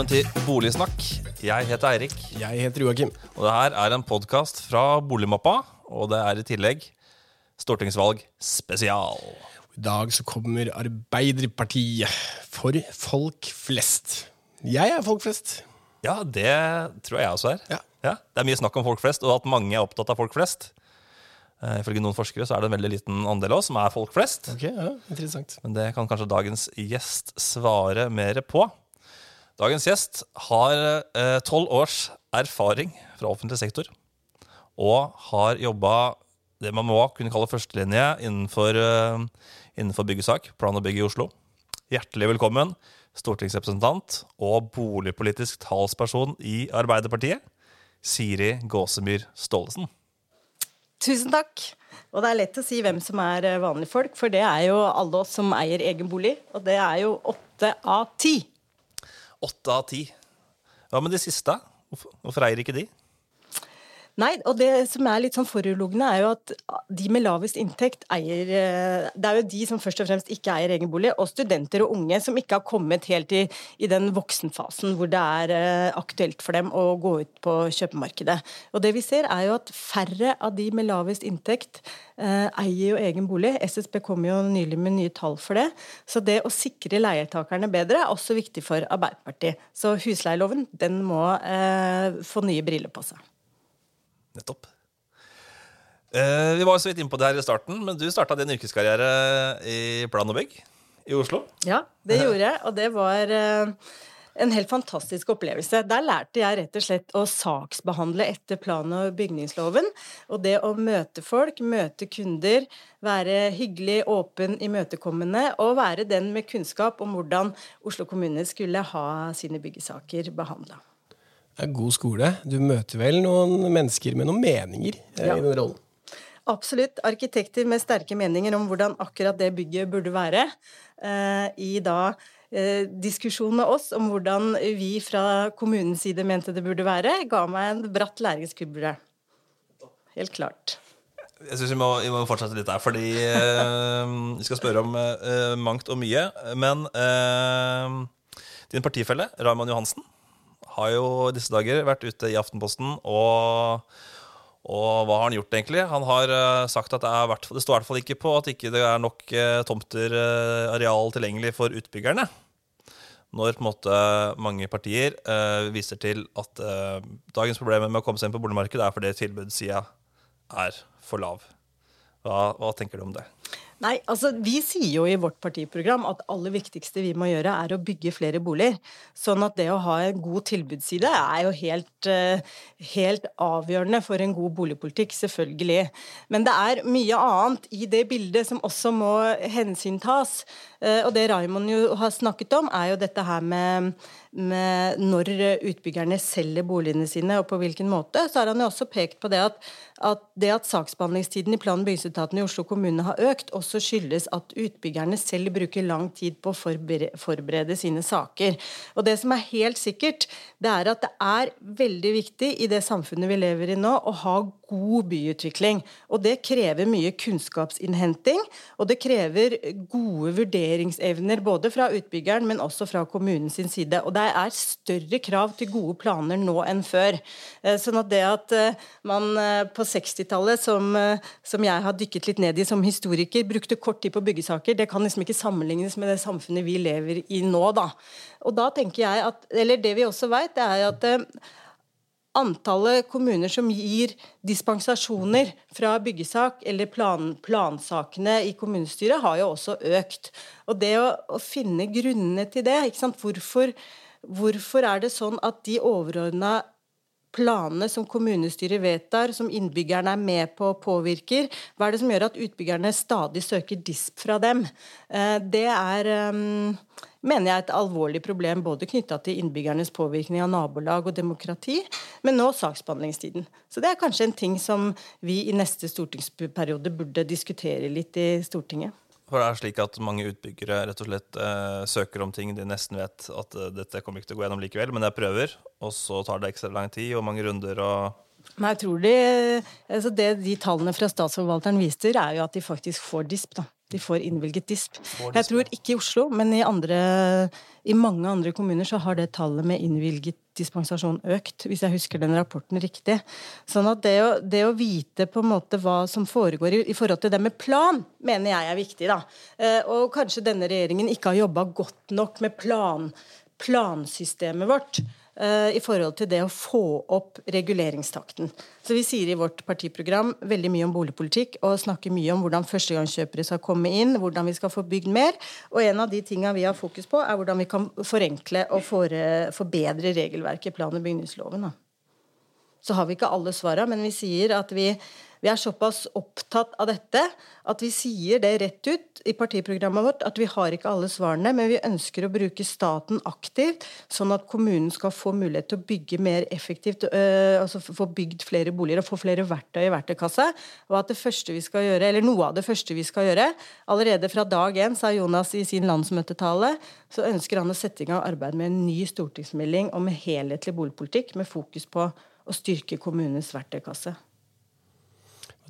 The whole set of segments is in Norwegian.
velkommen til Boligsnakk. Jeg heter Eirik, Jeg heter Joakim. og det her er en podkast fra Boligmappa. Og det er i tillegg stortingsvalg spesial. I dag så kommer Arbeiderpartiet for folk flest. Jeg er folk flest. Ja, det tror jeg også er. Ja. det er mye snakk om folk flest, og at mange er opptatt av folk flest. Eh, Ifølge noen forskere så er det en veldig liten andel av oss som er folk flest. Okay, ja, Interessant. Men det kan kanskje dagens gjest svare mer på. Dagens gjest har tolv års erfaring fra offentlig sektor. Og har jobba det man må kunne kalle førstelinje innenfor, eh, innenfor byggesak, plan og bygg i Oslo. Hjertelig velkommen, stortingsrepresentant og boligpolitisk talsperson i Arbeiderpartiet, Siri Gåsemyr Staalesen. Tusen takk. Og det er lett å si hvem som er eh, vanlige folk, for det er jo alle oss som eier egen bolig. Og det er jo åtte av ti. Åtte av ti. Hva med de siste? Hvorfor, eier ikke de? Nei, og det som er litt sånn foruroligende, er jo at de med lavest inntekt eier eh, Det er jo de som først og fremst ikke eier egen bolig, og studenter og unge som ikke har kommet helt i, i den voksenfasen hvor det er eh, aktuelt for dem å gå ut på kjøpemarkedet. Og det vi ser, er jo at færre av de med lavest inntekt eh, eier jo egen bolig. SSB kom jo nylig med nye tall for det. Så det å sikre leietakerne bedre er også viktig for Arbeiderpartiet. Så husleieloven, den må eh, få nye briller på seg. Nettopp. Eh, vi var så vidt inne på det her i starten, men du starta din yrkeskarriere i plan og bygg i Oslo. Ja, det gjorde jeg, og det var eh, en helt fantastisk opplevelse. Der lærte jeg rett og slett å saksbehandle etter plan- og bygningsloven. Og det å møte folk, møte kunder, være hyggelig, åpen, imøtekommende, og være den med kunnskap om hvordan Oslo kommune skulle ha sine byggesaker behandla. Det er god skole. Du møter vel noen mennesker med noen meninger eh, Ja. i den rollen. Absolutt. Arkitekter med sterke meninger om hvordan akkurat det bygget burde være. Eh, I da eh, diskusjon med oss om hvordan vi fra kommunens side mente det burde være, ga meg en bratt læringskurve. Helt klart. Jeg synes vi må, vi må fortsette litt der, fordi eh, vi skal spørre om eh, mangt og mye. Men eh, din partifelle, Raymond Johansen, har jo disse dager vært ute i Aftenposten og og hva har han gjort, egentlig? Han har uh, sagt at det, hvert det står i hvert fall ikke på at ikke det er nok uh, tomter, uh, areal tilgjengelig for utbyggerne. Når på en måte mange partier viser til at dagens problemer med å komme seg inn på boligmarkedet er fordi tilbudssida er for lav. Hva, hva tenker du om det? Nei, altså Vi sier jo i vårt partiprogram at aller viktigste vi må gjøre, er å bygge flere boliger. Sånn at det å ha en god tilbudsside er jo helt, eh, helt avgjørende for en god boligpolitikk, selvfølgelig. Men det er mye annet i det bildet som også må hensyntas. Eh, Og det Raymond jo har snakket om, er jo dette her med, med når utbyggerne selger boligene sine, og på hvilken måte. Så har han jo også pekt på det at, at det at saksbehandlingstiden i plan- og bygningsetaten i Oslo kommune har økt, også skyldes at utbyggerne selv bruker lang tid på å forberede, sine saker. Og det som er helt sikkert, det er at det er veldig viktig i det samfunnet vi lever i nå, å ha god byutvikling. Og det krever mye kunnskapsinnhenting, og det krever gode vurderingsevner både fra utbyggeren, men også fra kommunens side. Og det er større krav til gode planer nå enn før. Eh, Sånn at det at eh, man eh, på 60-tallet, som, som jeg har dykket litt ned i som historiker, brukte kort tid på byggesaker, det kan liksom ikke sammenlignes med det samfunnet vi lever i nå, da. Og da tenker jeg at Eller det vi også vet, er at Antallet kommuner som gir dispensasjoner fra byggesak eller plan, plansakene i kommunestyret, har jo også økt. Og det å, å finne grunnene til det? Hvorfor, hvorfor er det sånn at de overordna planene som kommunestyret vedtar, som innbyggerne er med på og påvirker, hva er det som gjør at utbyggerne stadig søker disp fra dem? Eh, Det er, eh, mener jeg, er et alvorlig problem, både knytta til innbyggernes påvirkning av nabolag og demokrati, men nå saksbehandlingstiden. Så det er kanskje en ting som vi i neste stortingsperiode burde diskutere litt i Stortinget. For det er slik at mange utbyggere rett og slett eh, søker om ting de nesten vet at eh, dette kommer ikke til å gå gjennom likevel, men jeg prøver, og så tar det ekstra lang tid og mange runder og Men jeg tror de, altså det de tallene fra statsforvalteren viser, er jo at de faktisk får disp. da. De får innvilget disp. Jeg tror ikke i Oslo, men i, andre, i mange andre kommuner så har det tallet med innvilget dispensasjon økt, hvis jeg husker den rapporten riktig. Sånn at det å, det å vite på en måte hva som foregår i, i, forhold til det med plan, mener jeg er viktig. da. Eh, og kanskje denne regjeringen ikke har jobba godt nok med plan, plansystemet vårt. Eh, i forhold til det å få opp reguleringstakten. Så Vi sier i vårt partiprogram veldig mye om boligpolitikk og snakker mye om hvordan førstegangskjøpere skal komme inn, hvordan vi skal få bygd mer. Og en av de tinga vi har fokus på, er hvordan vi kan forenkle og forbedre regelverket i plan- og bygningsloven. Så har vi ikke alle svara, men vi sier at vi vi er såpass opptatt av dette at vi sier det rett ut i partiprogrammet vårt at vi har ikke alle svarene, men vi ønsker å bruke staten aktivt, sånn at kommunen skal få mulighet til å bygge mer effektivt, øh, altså få bygd flere boliger og få flere verktøy i verktøykassa. Og at det første vi skal gjøre, eller noe av det første vi skal gjøre, allerede fra dag én, sa Jonas i sin landsmøtetale, så ønsker han å sette i gang arbeid med en ny stortingsmelding om helhetlig boligpolitikk med fokus på å styrke kommunenes verktøykasse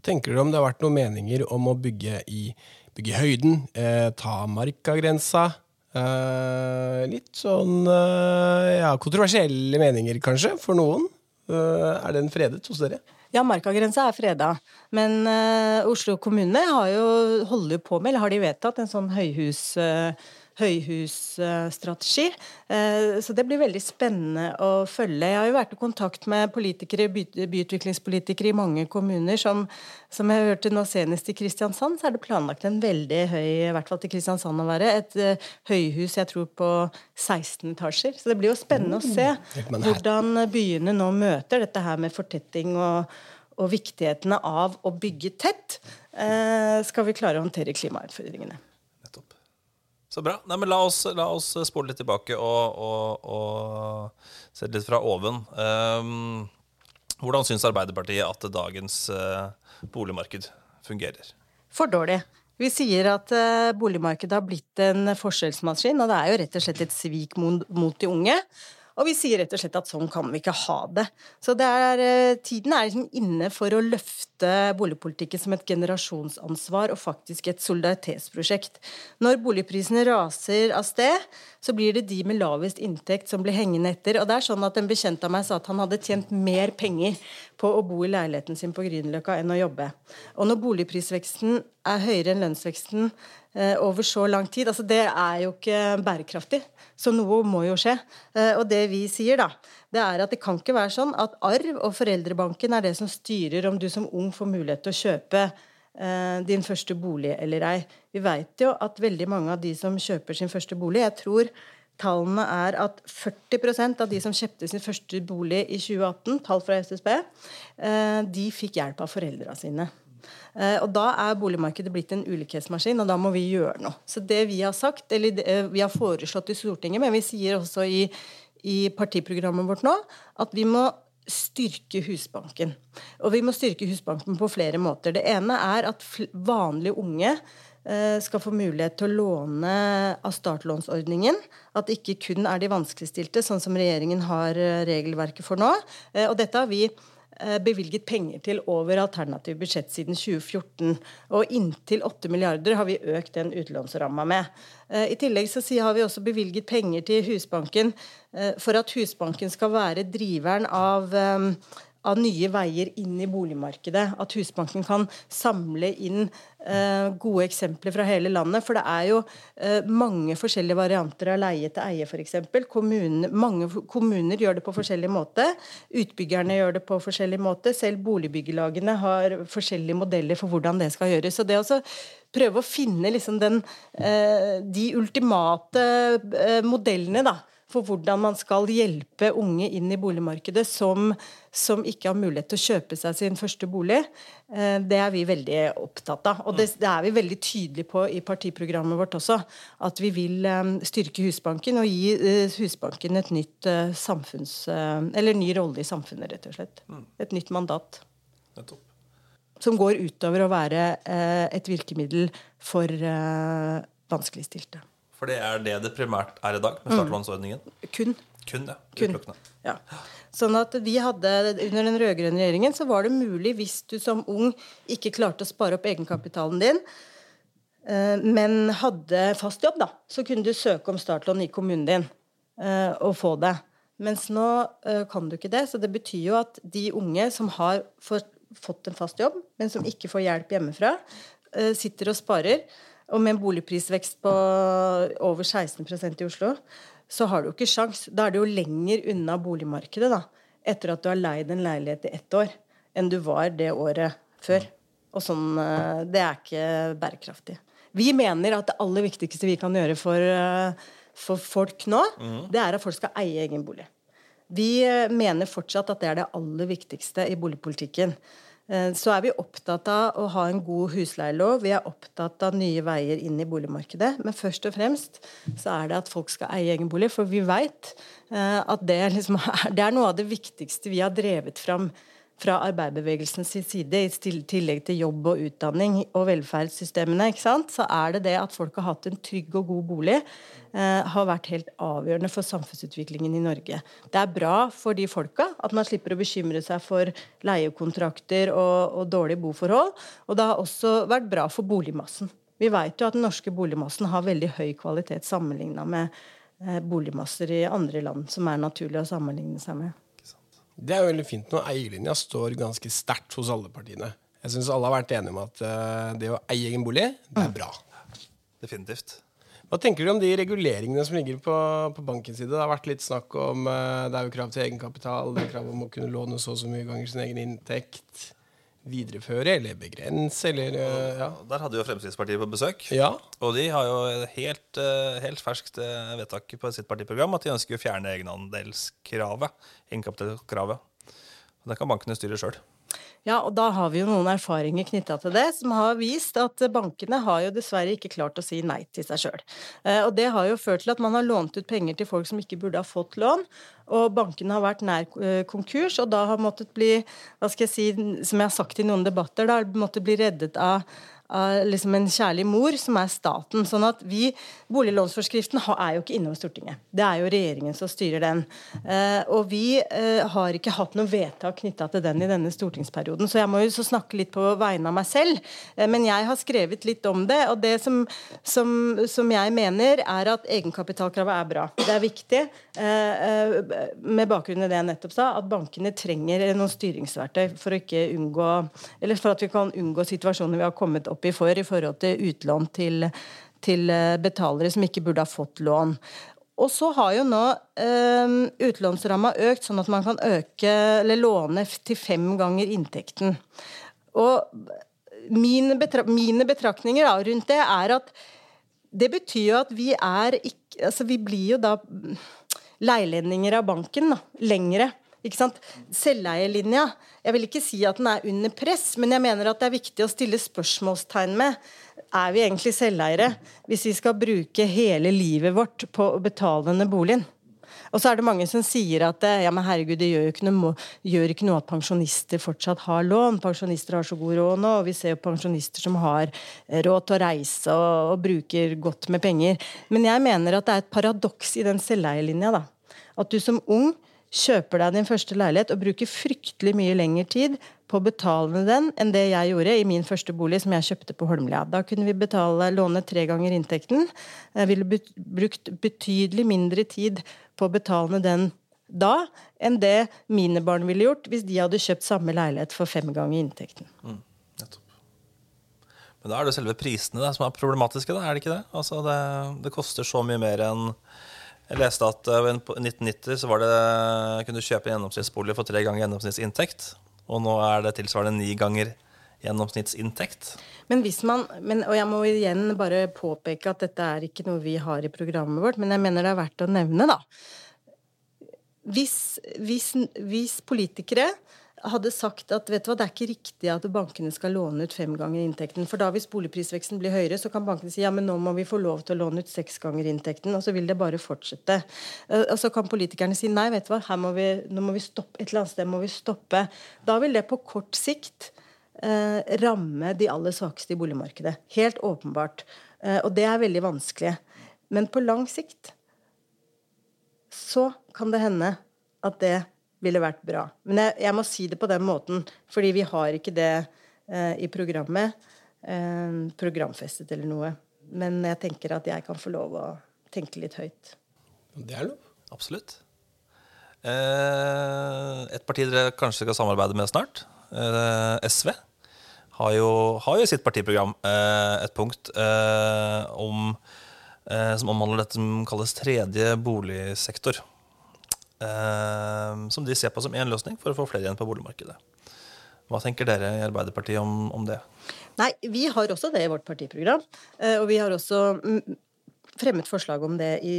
tenker dere om det har vært noen meninger om å bygge i, bygge høyden, eh, ta markagrensa? Eh, litt sånn eh, ja, kontroversielle meninger, kanskje, for noen. Eh, er den fredet hos dere? Ja, markagrensa er freda. Men uh, Oslo kommune har jo, holder på med, eller har de vedtatt, en sånn høyhus... Uh, høyhusstrategi. Eh, så det blir veldig spennende å følge. Jeg har jo vært i kontakt med politikere, byutviklingspolitikere i mange kommuner. Som, som jeg hørte nå senest i Kristiansand, så er det planlagt en veldig høy, i hvert fall til Kristiansand å være, et eh, høyhus jeg tror på 16 etasjer. Så det blir jo spennende å se mm, hvordan byene nå møter dette her med fortetting og og viktighetene av å bygge tett, eh, skal vi klare å håndtere klimautfordringene. Så bra. Nei, men la oss, la oss spole litt tilbake og, og, og, se litt fra oven. Um, hvordan syns Arbeiderpartiet at dagens uh, boligmarked fungerer? For dårlig. Vi sier at uh, boligmarkedet har blitt en forskjellsmaskin, og det er jo rett og slett et svik mot, mot de unge. Og vi sier rett og slett at sånn kan vi ikke ha det. Så det er, eh, tiden er liksom inne for å løfte boligpolitikken som et generasjonsansvar og faktisk et solidaritetsprosjekt. Når boligprisene raser av sted, så blir det de med lavest inntekt som blir hengende etter. Og det er sånn at En bekjent av meg sa at han hadde tjent mer penger på å bo i leiligheten sin på Grünerløkka enn å jobbe. Og når boligprisveksten er høyere enn lønnsveksten eh, over så lang tid, altså det er jo ikke bærekraftig. Så noe må jo skje. Eh, og det vi sier, da, det er at det kan ikke være sånn at arv og foreldrebanken er det som styrer om du som ung får mulighet til å kjøpe eh, din første bolig eller ei. Vi veit jo at veldig mange av de som kjøper sin første bolig Jeg tror tallene er at 40% av de som kjøpte sin første bolig i 2018, tall fra SSB, de fikk hjelp av foreldra sine. Eh, og Da er boligmarkedet blitt en ulikhetsmaskin, og da må vi gjøre noe. Så det Vi har sagt, eller eh, vi har foreslått i Stortinget, men vi sier også i, i partiprogrammet vårt nå, at vi må styrke Husbanken. Og vi må styrke Husbanken på flere måter. Det ene er at vanlige unge eh, skal få mulighet til å låne av startlånsordningen. At det ikke kun er de vanskeligstilte, sånn som regjeringen har regelverket for nå. Og dette har vi bevilget penger til over alternativ budsjett siden 2014. Og inntil 8 milliarder har vi økt den utlånsramma med. Eh, I tillegg så har vi også bevilget penger til Husbanken eh, for at Husbanken skal være driveren av av nye veier inn i boligmarkedet. At Husbanken kan samle inn eh, gode eksempler fra hele landet. For det er jo eh, mange forskjellige varianter av leie til eie, f.eks. Kommune, mange kommuner gjør det på forskjellig måte. Utbyggerne gjør det på forskjellig måte. Selv boligbyggelagene har forskjellige modeller for hvordan det skal gjøres. Så det å prøve å finne liksom den, eh, de ultimate eh, modellene da, for hvordan man skal hjelpe unge inn i boligmarkedet som, som, ikke har mulighet til å kjøpe seg sin første bolig. Eh, det er vi veldig opptatt av. Og det, det, er vi veldig tydelige på i partiprogrammet vårt også. At vi vil eh, styrke Husbanken og gi eh, Husbanken et nytt samfunns... Eller ny rolle i samfunnet, rett og slett. Mm. Et nytt mandat. Som går utover å være et virkemiddel for vanskeligstilte. For det er det det primært er i dag med startlånsordningen? Kun. Kun, ja. Kun. ja. Sånn at vi hadde, Under den rød-grønne regjeringen så var det mulig, hvis du som ung ikke klarte å spare opp egenkapitalen din, eh, men hadde fast jobb, da, så kunne du søke om startlån i kommunen din eh, og få det. Mens nå eh, kan du ikke det, så det betyr jo at de unge som har fått, en fast jobb, men som ikke får hjelp hjemmefra, sitter og sparer. Og med en boligprisvekst på over 16% i Oslo, så har du jo ikke sjans. Da er du jo lenger unna boligmarkedet da, etter at du har leid en leilighet i ett år, enn du var det året før. Og sånn, eh, Det er ikke bærekraftig. Vi mener at det aller viktigste vi kan gjøre for, eh, for folk nå, det er at folk skal eie egen bolig. Vi eh, mener fortsatt at det er det aller viktigste i boligpolitikken. Eh, Så er vi opptatt av å ha en god husleielov. Vi er opptatt av nye veier inn i boligmarkedet. Men først og fremst så er det at folk skal eie egen bolig. For vi veit at det, liksom er, det er noe av det viktigste vi har drevet fram fra arbeiderbevegelsens side, i tillegg til jobb og utdanning og velferdssystemene, så er det det at folk har hatt en trygg og god bolig, eh, har vært helt avgjørende for samfunnsutviklingen i Norge. Det er bra for de folka at man slipper å bekymre seg for leiekontrakter og, og dårlige boforhold. Og det har også vært bra for boligmassen. Vi vet jo at den norske boligmassen har veldig høy kvalitet sammenligna med eh, boligmasser i andre land som er naturlig å sammenligne seg med. Det er jo veldig fint når eierlinja står ganske sterkt hos alle partiene. Jeg syns alle har vært enige om at eh, det å eie egen bolig, det er bra. Definitivt. Hva tenker du om de reguleringene som ligger på, på bankens side? Det har vært litt snakk om eh, Det er jo krav til egenkapital, det er krav om å kunne låne så og så mye ganger sin egen inntekt. Videreføre eller begrense eller eh, ja. Der hadde jo Fremskrittspartiet på besøk. ja. Og de har jo helt, eh, helt ferskt eh, vedtak på sitt partiprogram at de ønsker å fjerne egenandelskravet. Egenkapitalkravet. Det kan bankene styre sjøl. Ja, og da har vi jo noen erfaringer knytta til det, som har vist at bankene har jo dessverre ikke klart å si nei til seg sjøl. Og det har jo ført til at man har lånt ut penger til folk som ikke burde ha fått lån. Og bankene har vært nær eh, konkurs, og da har måttet bli, hva skal jeg si, som jeg har sagt i noen debatter, da måttet bli reddet av av liksom en kjærlig mor, som er staten. sånn at vi, Boliglånsforskriften er jo ikke innom Stortinget. Det er jo regjeringen som styrer den. Eh, og vi eh, har ikke hatt noe vedtak knytta til den i denne stortingsperioden. Så jeg må jo så snakke litt på vegne av meg selv. Eh, men jeg har skrevet litt om det, og det som, som, som jeg mener, er at egenkapitalkravet er bra. Det er viktig, med bakgrunn i det jeg nettopp sa, at bankene trenger noen styringsverktøy for å ikke unngå Eller for at vi kan unngå situasjoner vi har kommet opp i for i forhold til utlån til, til eh, betalere som ikke burde ha fått lån. Og så har jo nå eh, utlånsramma økt, sånn at man kan øke låne til fem ganger inntekten. Og mine, betra mine betraktninger da, rundt det er at det betyr jo at vi er ikke Altså, vi blir jo da leilendinger av banken, da. Lengre. Ikke sant? Selveierlinja. Jeg vil ikke si at den er under press, men jeg mener at det er viktig å stille spørsmålstegn med er vi egentlig selveiere hvis vi skal bruke hele livet vårt på å betale denne boligen. Og så er det mange som sier at eh, ja, men herregud, det gjør ikke noe, gjør ikke noe at pensjonister fortsatt har lån. Pensjonister har så god råd nå, og vi ser jo pensjonister som har eh, råd til å reise og, og bruker godt med penger. Men jeg mener at det er et paradoks i den selveierlinja. At du som ung kjøper deg din første leilighet og bruker fryktelig mye lengre tid på å betale den enn det jeg gjorde i min første bolig, som jeg kjøpte på Holmlia. Da kunne vi betale, låne tre ganger inntekten. Jeg ville brukt betydelig mindre tid på å betale den da enn det mine barn ville gjort hvis de hadde kjøpt samme leilighet for fem ganger inntekten. Mm, Men da er det selve prisene da, som er problematiske, da, er det ikke det? Altså det, det koster så mye mer enn Jeg leste at eh, i 1990 så var det, kunne du kjøpe en gjennomsnittsbolig for tre ganger gjennomsnittsinntekt. Og nå er det tilsvarende ni ganger gjennomsnittsinntekt. Men hvis man, men, og jeg må igjen bare påpeke at dette er ikke noe vi har i programmet vårt, men jeg mener det er verdt å nevne, da. Hvis, hvis, hvis politikere hadde sagt at vet du hva, det er ikke riktig at bankene skal låne ut fem ganger inntekten. For da hvis boligprisveksten blir høyere, så kan bankene si ja, men nå må vi få lov til å låne ut seks ganger inntekten, og så vil det bare fortsette. Eh, Og så kan politikerne si nei, vet du hva, her må vi, nå må vi stoppe, et eller annet sted må vi stoppe. Da vil det på kort sikt eh, ramme de aller svakeste i boligmarkedet. Helt åpenbart. Eh, og det er veldig vanskelig. Men på lang sikt så kan det hende at det ville vært bra. Men jeg, jeg må si det på den måten, fordi vi har ikke det eh, i programmet. eh, programfestet eller noe. Men jeg tenker at jeg kan få lov å tenke litt høyt. Det er lov. Absolutt. Eh, et parti dere kanskje skal samarbeide med snart, eh, SV, har jo, har jo i sitt partiprogram eh, et punkt eh, om, som omhandler dette som kalles tredje boligsektor. Eh, som de ser på som én løsning for å få flere igjen på boligmarkedet. Hva tenker dere i Arbeiderpartiet om, om det? Nei, vi har også det i vårt partiprogram. eh, Og vi har også mm, fremmet forslag om det i,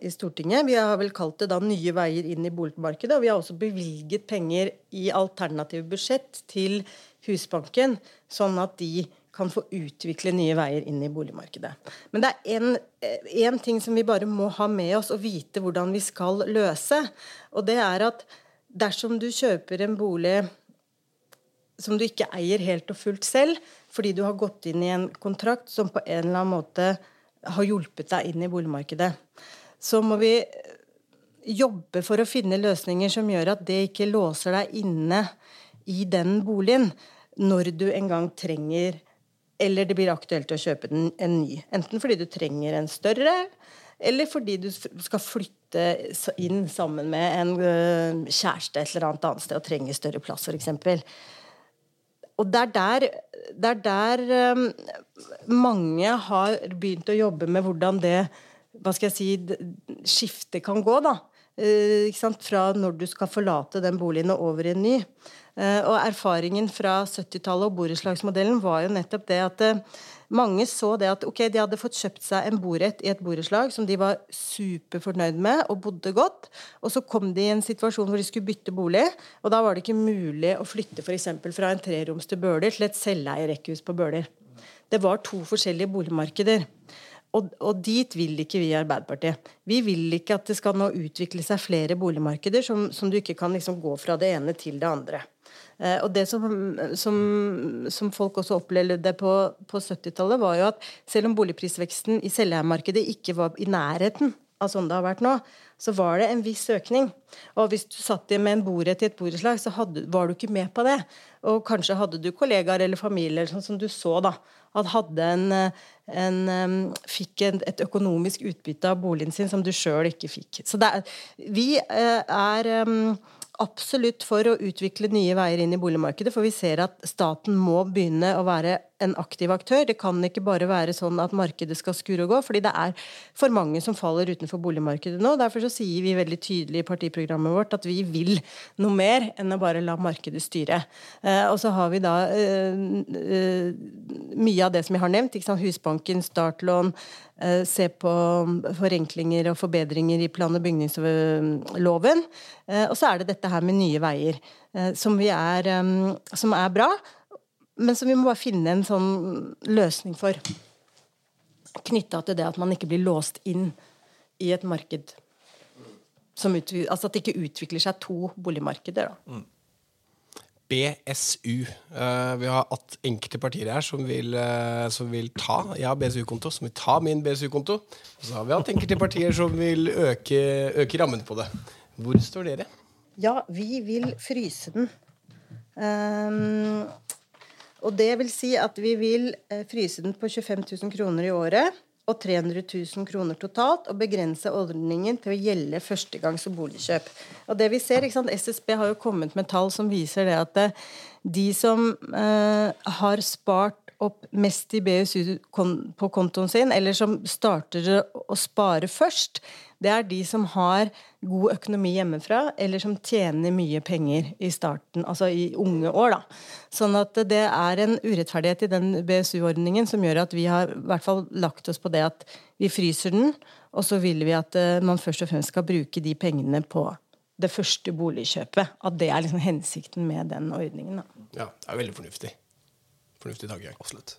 i Stortinget. Vi har vel kalt det da Nye veier inn i boligmarkedet. Og vi har også bevilget penger i alternative budsjett til Husbanken, sånn at de kan få utvikle nye veier inn i boligmarkedet. Men det er én ting som vi bare må ha med oss og vite hvordan vi skal løse. Og det er at dersom du kjøper en bolig som du ikke eier helt og fullt selv, fordi du har gått inn i en kontrakt som på en eller annen måte har hjulpet deg inn i boligmarkedet. Så må vi jobbe for å finne løsninger som gjør at det ikke låser deg inne i den boligen når du en gang trenger eller det blir aktuelt å kjøpe den, en ny. Enten fordi du trenger en større, eller fordi du skal flytte inn sammen med en øh, kjæreste et eller annet annet sted og trenger større plass, f.eks. Og det er der, det er der um, mange har begynt å jobbe med hvordan det hva skal jeg si, skiftet kan gå. da. Uh, Fra når du skal forlate den boligen og over i en ny. Uh, og erfaringen fra 70-tallet og borettslagsmodellen var jo nettopp det at uh, mange så det at ok, de hadde fått kjøpt seg en borett i et borettslag som de var superfornøyd med og bodde godt. Og så kom de i en situasjon hvor de skulle bytte bolig, og da var det ikke mulig å flytte f.eks. fra en treroms til Bøler til et selveierrekkehus på Bøler. Det var to forskjellige boligmarkeder. Og, og, dit vil ikke vi i Arbeiderpartiet. Vi vil ikke at det skal nå utvikle seg flere boligmarkeder som, som du ikke kan liksom gå fra det ene til det andre. Eh, og det som, som, som, folk også opplevde på, på 70-tallet, var jo at selv om boligprisveksten i selveiermarkedet ikke var i nærheten av sånn det har vært nå, så var det en viss økning. Og hvis du satt med en borett i et borettslag, så hadde, var du ikke med på det. Og kanskje hadde du kollegaer eller familie sånn som du så, da. At hadde en, en fikk en, et økonomisk utbytte av boligen sin som du sjøl ikke fikk. Så er, vi eh, er absolutt for å utvikle nye veier inn i boligmarkedet, for vi ser at staten må begynne å være en aktiv aktør. Det kan ikke bare være sånn at markedet skal skure og gå, fordi det er for mange som faller utenfor boligmarkedet nå. Derfor så sier vi veldig tydelig i partiprogrammet vårt at vi vil noe mer enn å bare la markedet styre. Eh, og så har vi da eh, eh, mye av det som jeg har nevnt. Husbanken, startlån, se på forenklinger og forbedringer i plan- og bygningsloven. Og så er det dette her med nye veier, som, er, som er bra men som vi må bare finne en sånn løsning for. Knytta til det at man ikke blir låst inn i et marked. altså at det ikke utvikler seg to boligmarkeder. Mm. BSU. Uh, vi har hatt enkelte partier her som vil, uh, som vil ta Jeg har BSU-konto, som vil ta min BSU-konto. Og så har vi hatt enkelte partier som vil øke, øke rammen på det. Hvor står dere? Ja, vi vil fryse den. Um, og det vil si at vi vil eh, fryse den på 25 000 kroner i året og 300 000 kroner totalt, og begrense ordningen til å gjelde førstegangs- og boligkjøp. Og det vi ser, SSB har jo kommet med tall som viser det at eh, de som eh, har spart opp mest i BSU på kontoen sin, eller som starter å spare først, det er de som har god økonomi hjemmefra, eller som tjener mye penger i starten, altså i unge år. da. Sånn at det er en urettferdighet i den BSU-ordningen som gjør at vi har i hvert fall lagt oss på det at vi fryser den, og så vil vi at eh, man først og fremst skal bruke de pengene på det første boligkjøpet. At det er liksom hensikten med den ordningen. Da. Ja, det er veldig fornuftig. Fornuftig tankegang. Absolutt.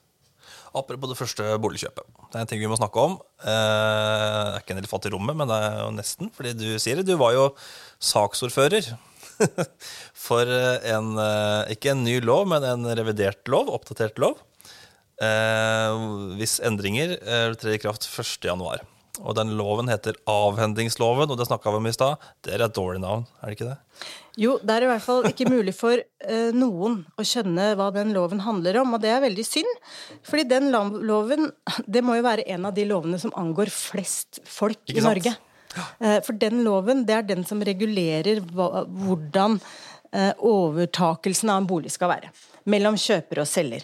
Apropos det første boligkjøpet. Det er en ting vi må snakke om. Eh, det er ikke en elefant i rommet, men det er jo nesten. Fordi du sier det. Du var jo saksordfører for en eh, Ikke en ny lov, men en revidert lov. Oppdatert lov. Eh, hvis endringer trer i kraft 1.1. Og den loven heter avhendingsloven, og det snakka vi om i stad. Det er et dårlig navn, er det ikke det? Jo, det er i hvert fall ikke mulig for eh, noen å skjønne hva den loven handler om, og det er veldig synd. Fordi den loven, det må jo være en av de lovene som angår flest folk i? Norge. Eh, for den loven, det er den som regulerer hva, hvordan eh, overtakelsen av en bolig skal være. Mellom kjøper og selger.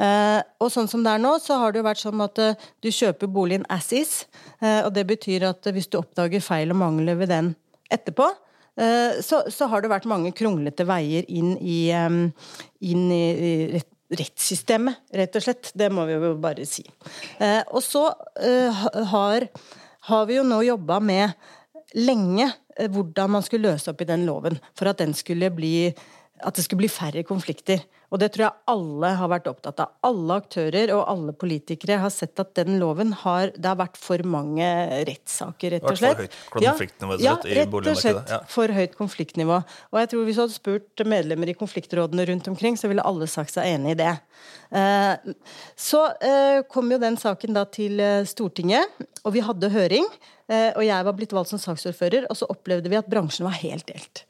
Eh, og sånn som det er nå, så har det jo vært sånn at eh, du kjøper boligen as is. Eh, og det betyr at eh, hvis du oppdager feil og mangler ved den etterpå, eh, så, så har det vært mange kronglete veier inn i, eh, inn i, rett, rettssystemet, rett og slett. Det må vi jo bare si. Og så har, har vi jo nå jobba med lenge hvordan man skulle løse opp i den loven for at den skulle bli at det skulle bli færre konflikter. Og det tror jeg alle har vært opptatt av. Alle aktører og alle politikere har sett at den loven har Det har vært for mange rettssaker, rett og Vært for høyt konfliktnivå, rett ja, slett, i rett og slett Ja. for høyt konfliktnivå. Og jeg tror hvis du hadde spurt medlemmer i konfliktrådene rundt omkring, så ville alle sagt seg enig i det. Eh, Så eh, kom jo den saken da til eh, Stortinget, og vi hadde høring. Og jeg var blitt valgt som saksordfører, og så opplevde vi at bransjen var helt delt.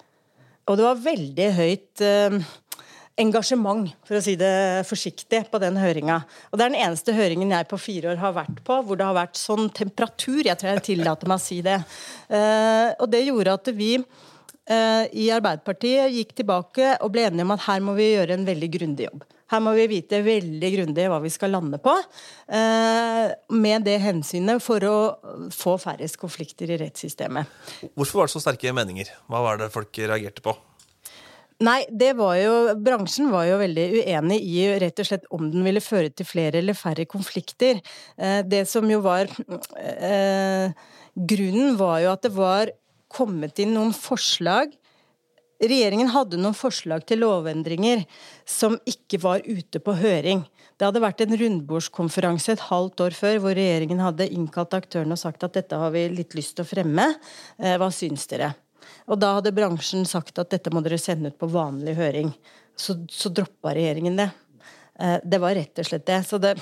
Og det var veldig høyt engasjement, for å si det forsiktig, på den høringa. Og det er den eneste høringen jeg på fire år har vært på hvor det har vært sånn temperatur. Jeg tror jeg tillater meg å si det. Eh, og det gjorde at vi eh, i Arbeiderpartiet gikk tilbake og ble enige om at her må vi gjøre en veldig grundig jobb. Her må vi vite veldig grundig hva vi skal lande på, eh, med det hensynet for å få færrest konflikter i rettssystemet. Hvorfor var det så sterke meninger? Hva var det folk reagerte på? Nei, det var jo Bransjen var jo veldig uenig i rett og slett om den ville føre til flere eller færre konflikter. Eh, Det som jo var eh, Grunnen var jo at det var kommet inn noen forslag Regjeringen hadde noen forslag til lovendringer som ikke var ute på høring. Det hadde vært en rundbordskonferanse et halvt år før hvor regjeringen hadde innkalt aktørene og sagt at dette har vi litt lyst til å fremme. Eh, Hva syns dere? Og da hadde bransjen sagt at dette må dere sende ut på vanlig høring. Så, så droppa regjeringen det. Eh, Det var rett og slett det. Så det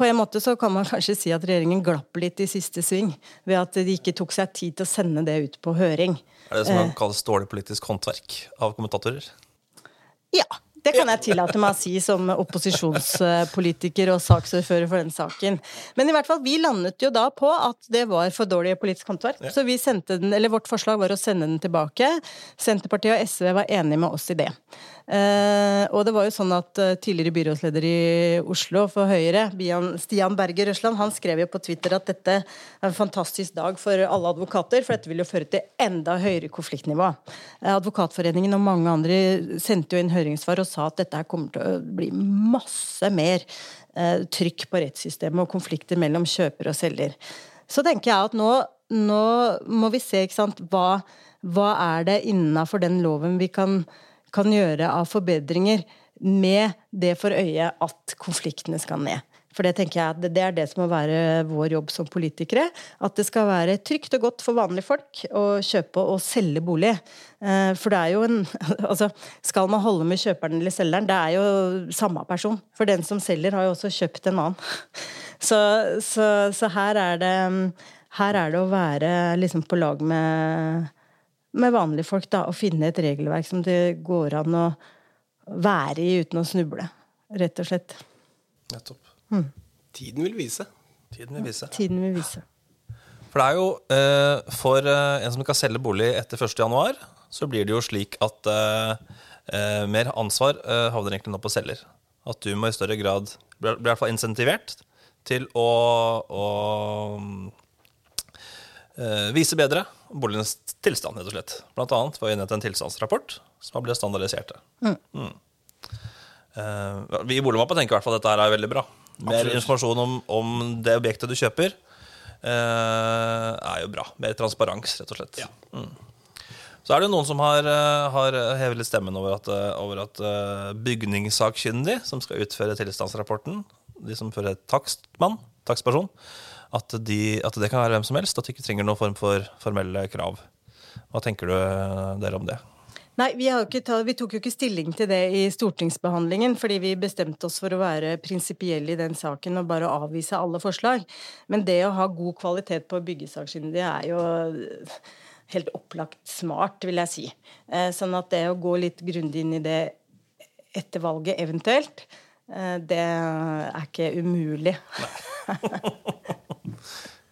på en måte så kan man kanskje si at regjeringen glapp litt i siste sving ved at de ikke tok seg tid til å sende det ut på høring. Er det det som kan kalles dårlig politisk håndverk av kommentatorer? Ja, det kan jeg tillate meg å si som opposisjonspolitiker og saksordfører for den saken. Men i hvert fall, vi landet jo da på at det var for dårlig politisk håndverk. Så vi sendte den, eller vårt forslag var å sende den tilbake. Senterpartiet og SV var enige med oss i det. Eh, og det var jo sånn at eh, tidligere byrådsleder i Oslo for Høyre, Stian Berger Røsland, han skrev jo på Twitter at dette er en fantastisk dag for alle advokater, for dette vil jo føre til enda høyere konfliktnivå. Eh, Advokatforeningen og mange andre sendte jo inn høringssvar og sa at dette kommer til å bli masse mer eh, trykk på rettssystemet og konflikter mellom kjøper og selger. Så tenker jeg at nå, nå må vi se, ikke sant, hva, hva er det innafor den loven vi kan kan gjøre av forbedringer med det for øye at konfliktene skal ned. For det tenker jeg at det- er det som må være vår jobb som politikere. At det skal være trygt og godt for vanlige folk å kjøpe og selge bolig. Eh, For det er jo en Altså, skal man holde med kjøperen eller selgeren? Det er jo samme person. For den som selger, har jo også kjøpt en annen. Så, så, så her er det Her er det å være liksom på lag med med vanlige folk, da, å finne et regelverk som det går an å være i uten å snuble. Rett og slett. Nettopp. Tiden vil vise. Tiden vil vise. Tiden vil vise. For det er jo eh, for eh, en som skal selge bolig etter 1. januar, så blir det jo slik at eh, mer ansvar havner egentlig nå på selger. At du må i større grad bli i hvert fall insentivert til å, å vise bedre boligens tilstand, rett og slett. Blant annet ved å innhente en tilstandsrapport som har blitt standardisert. Mm. Eh, vi i Boligmappa tenker i hvert fall at dette er veldig bra. Mer Absolutt. informasjon om, om det objektet du kjøper, eh, er jo bra. Mer transparens, rett og slett. Mm. Så er det noen som har, eh, har hevet litt stemmen over at, eh, over at eh, bygningssakkyndig, som skal utføre tilstandsrapporten, de som fører takstmann, takstperson, at, de, at det kan være hvem som helst, at de ikke trenger noen form for formelle krav. Hva tenker du eh, dere om det? Nei, vi, har ikke ta, vi tok jo ikke stilling til det i stortingsbehandlingen, fordi vi bestemte oss for å være prinsipielle i den saken og bare avvise alle forslag. Men det å ha god kvalitet på byggesakkyndige er jo helt opplagt smart, vil jeg si. Eh, Sånn at det å gå litt grundig inn i det etter valget eventuelt, eh, det er ikke umulig.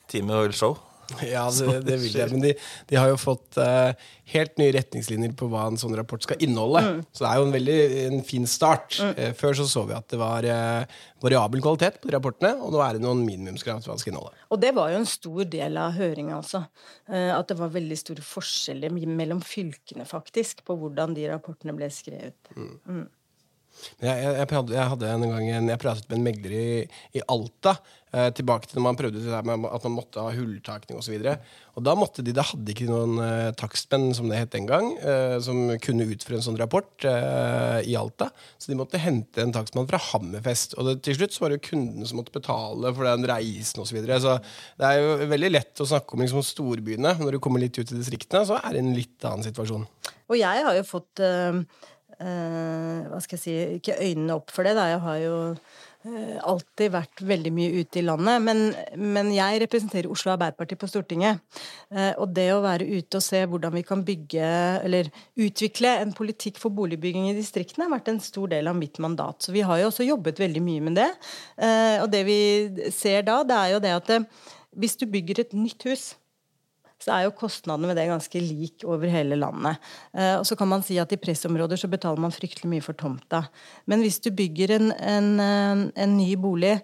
Time Oil Show. Ja, det, det vil jeg. Men de, de har jo fått uh, helt nye retningslinjer på hva en sånn rapport skal inneholde. Så det er jo en veldig en fin start. Eh, før så så vi at det var uh, variabel kvalitet på de rapportene, og nå er det noen minimumskrav til hva skal inneholde. Og det var jo en stor del av høringa, altså. At det var veldig store forskjeller mellom fylkene, faktisk, på hvordan de rapportene ble skrevet. Men Jeg, jeg, jeg, hadde, en gang en, jeg pratet med en megler i, i Alta. Eh, tilbake til når man prøvde at man måtte ha hulltakning osv. Da måtte de, da hadde ikke noen eh, takstmenn, som det het den gang, eh, som kunne utføre en sånn rapport eh, i Alta. Så de måtte hente en takstmann fra Hammerfest. Og det, til slutt så var det jo kundene som måtte betale for den reisen osv. Så, videre. så det er jo veldig lett å snakke om liksom, storbyene. Når du kommer litt ut i distriktene, så er det en litt annen situasjon. Og jeg har jo fått eh, Hva skal jeg si Ikke øynene opp for det, da. Jeg har jo eh, alltid vært veldig mye ute i landet. Men, men jeg representerer Oslo Arbeiderparti på Stortinget. Eh, og det å være ute og se hvordan vi kan bygge, eller utvikle en politikk for boligbygging i distriktene, har vært en stor del av mitt mandat. Så vi har jo også jobbet veldig mye med det. Eh, og det vi ser da, det er jo det at eh, hvis du bygger et nytt hus så er jo kostnadene med det ganske lik over hele landet. Eh, og så kan man si at i pressområder så betaler man fryktelig mye for tomta. Men hvis du bygger en, en, eh, en ny bolig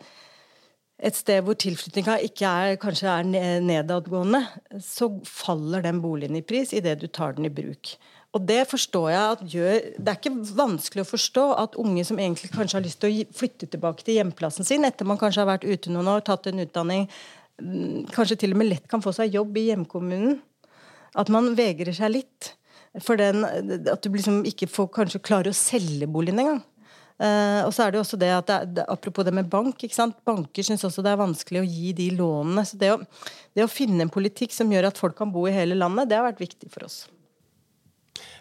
et sted hvor tilflyttinga ikke er, kanskje er nedadgående, så faller den boligen i pris idet du tar den i bruk. Og det forstår jeg at gjør Det er ikke vanskelig å forstå at unge som egentlig kanskje har lyst til å flytte tilbake til hjemplassen sin etter man kanskje har vært ute noen år, tatt en utdanning, kanskje til og med lett kan få seg jobb i hjemkommunen. At man vegrer seg litt. For den, at du liksom ikke får kanskje klarer å selge boligen engang. Uh, og så er det også det at det, Apropos det med bank. Banker syns også det er vanskelig å gi de lånene. Så det å, det å finne en politikk som gjør at folk kan bo i hele landet, det har vært viktig for oss.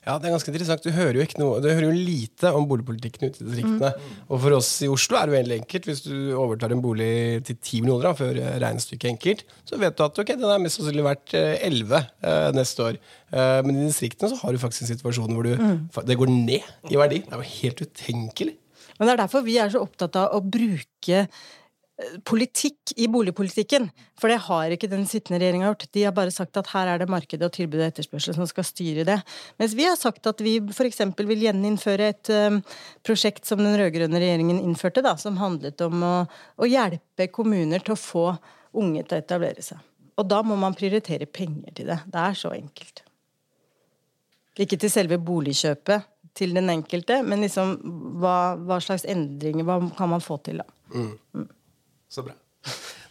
Ja, det er ganske interessant. Du hører jo, ikke noe, du hører jo lite om boligpolitikken ute i distriktene. Og for oss i Oslo er det jo veldig enkelt. Hvis du overtar en bolig til 10 millioner da, før eh, regnestykket er enkelt, så vet du at ok, den er mest sannsynlig verdt eh, 11 eh, neste år. Eh, men i distriktene så har du faktisk en situasjon hvor du, mm. det går ned i verdi. Det er jo helt utenkelig. Men det er derfor vi er så opptatt av å bruke eh, politikk i boligpolitikken. For det har ikke den sittende regjeringa gjort. De har bare sagt at her er det markedet og tilbudet og etterspørsel som skal styre det. Mens vi har sagt at vi f.eks. vil gjeninnføre et eh, prosjekt som den rød-grønne regjeringen innførte, da, som handlet om å, å hjelpe kommuner til å få unge til å etablere seg. Og da må man prioritere penger til det. Det er så enkelt. Ikke til selve boligkjøpet til den enkelte, men liksom hva, hva slags endringer hva kan man få til, da. Så bra.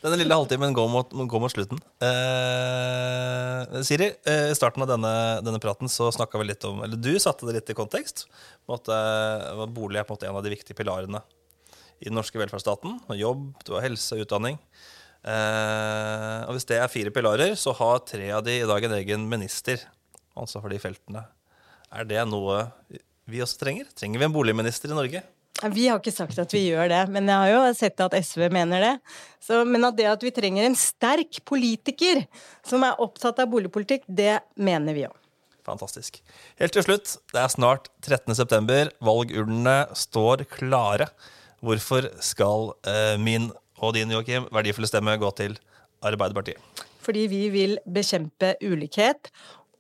Denne lille halvtimen går mot, går mot slutten. Eh, Siri, eh, i starten av denne, denne praten så snakka vi litt om Eller du satte det litt i kontekst. Måte, eh, bolig er på en måte en av de viktige pilarene i den norske velferdsstaten. Jobb, du har helse utdanning. Eh, og hvis det er fire pilarer, så har tre av de i dag en egen minister. Altså for de feltene. Er det noe vi også trenger? Trenger vi en boligminister i Norge? Vi har ikke sagt at vi gjør det, men jeg har jo sett at SV mener det. Så, men at det at vi trenger en sterk politiker som er opptatt av boligpolitikk, det mener vi òg. Fantastisk. Helt til slutt, det er snart 13. september. Valgurnene står klare. Hvorfor skal eh, min og din, Joakim, verdifulle stemme gå til Arbeiderpartiet? Fordi vi vil bekjempe ulikhet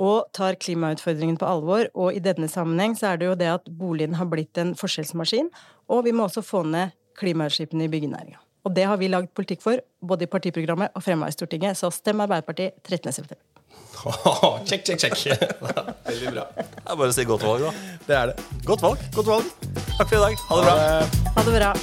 og tar klimautfordringen på alvor. Og i denne sammenheng så er det jo det at boligen har blitt en forskjellsmaskin, og vi må også få ned klimautslippene i byggenæringa. Og det har vi lagd politikk for, både i partiprogrammet og fremma i Stortinget. Så stem Arbeiderpartiet 13. september. Check, check, check. Veldig bra. Det er bare å si godt valg, da. Det er det. Godt valg. Godt valg. Takk for i dag. Ha det bra. Ha det bra.